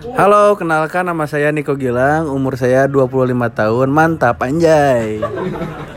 Halo, kenalkan nama saya Niko Gilang, umur saya 25 tahun, mantap anjay.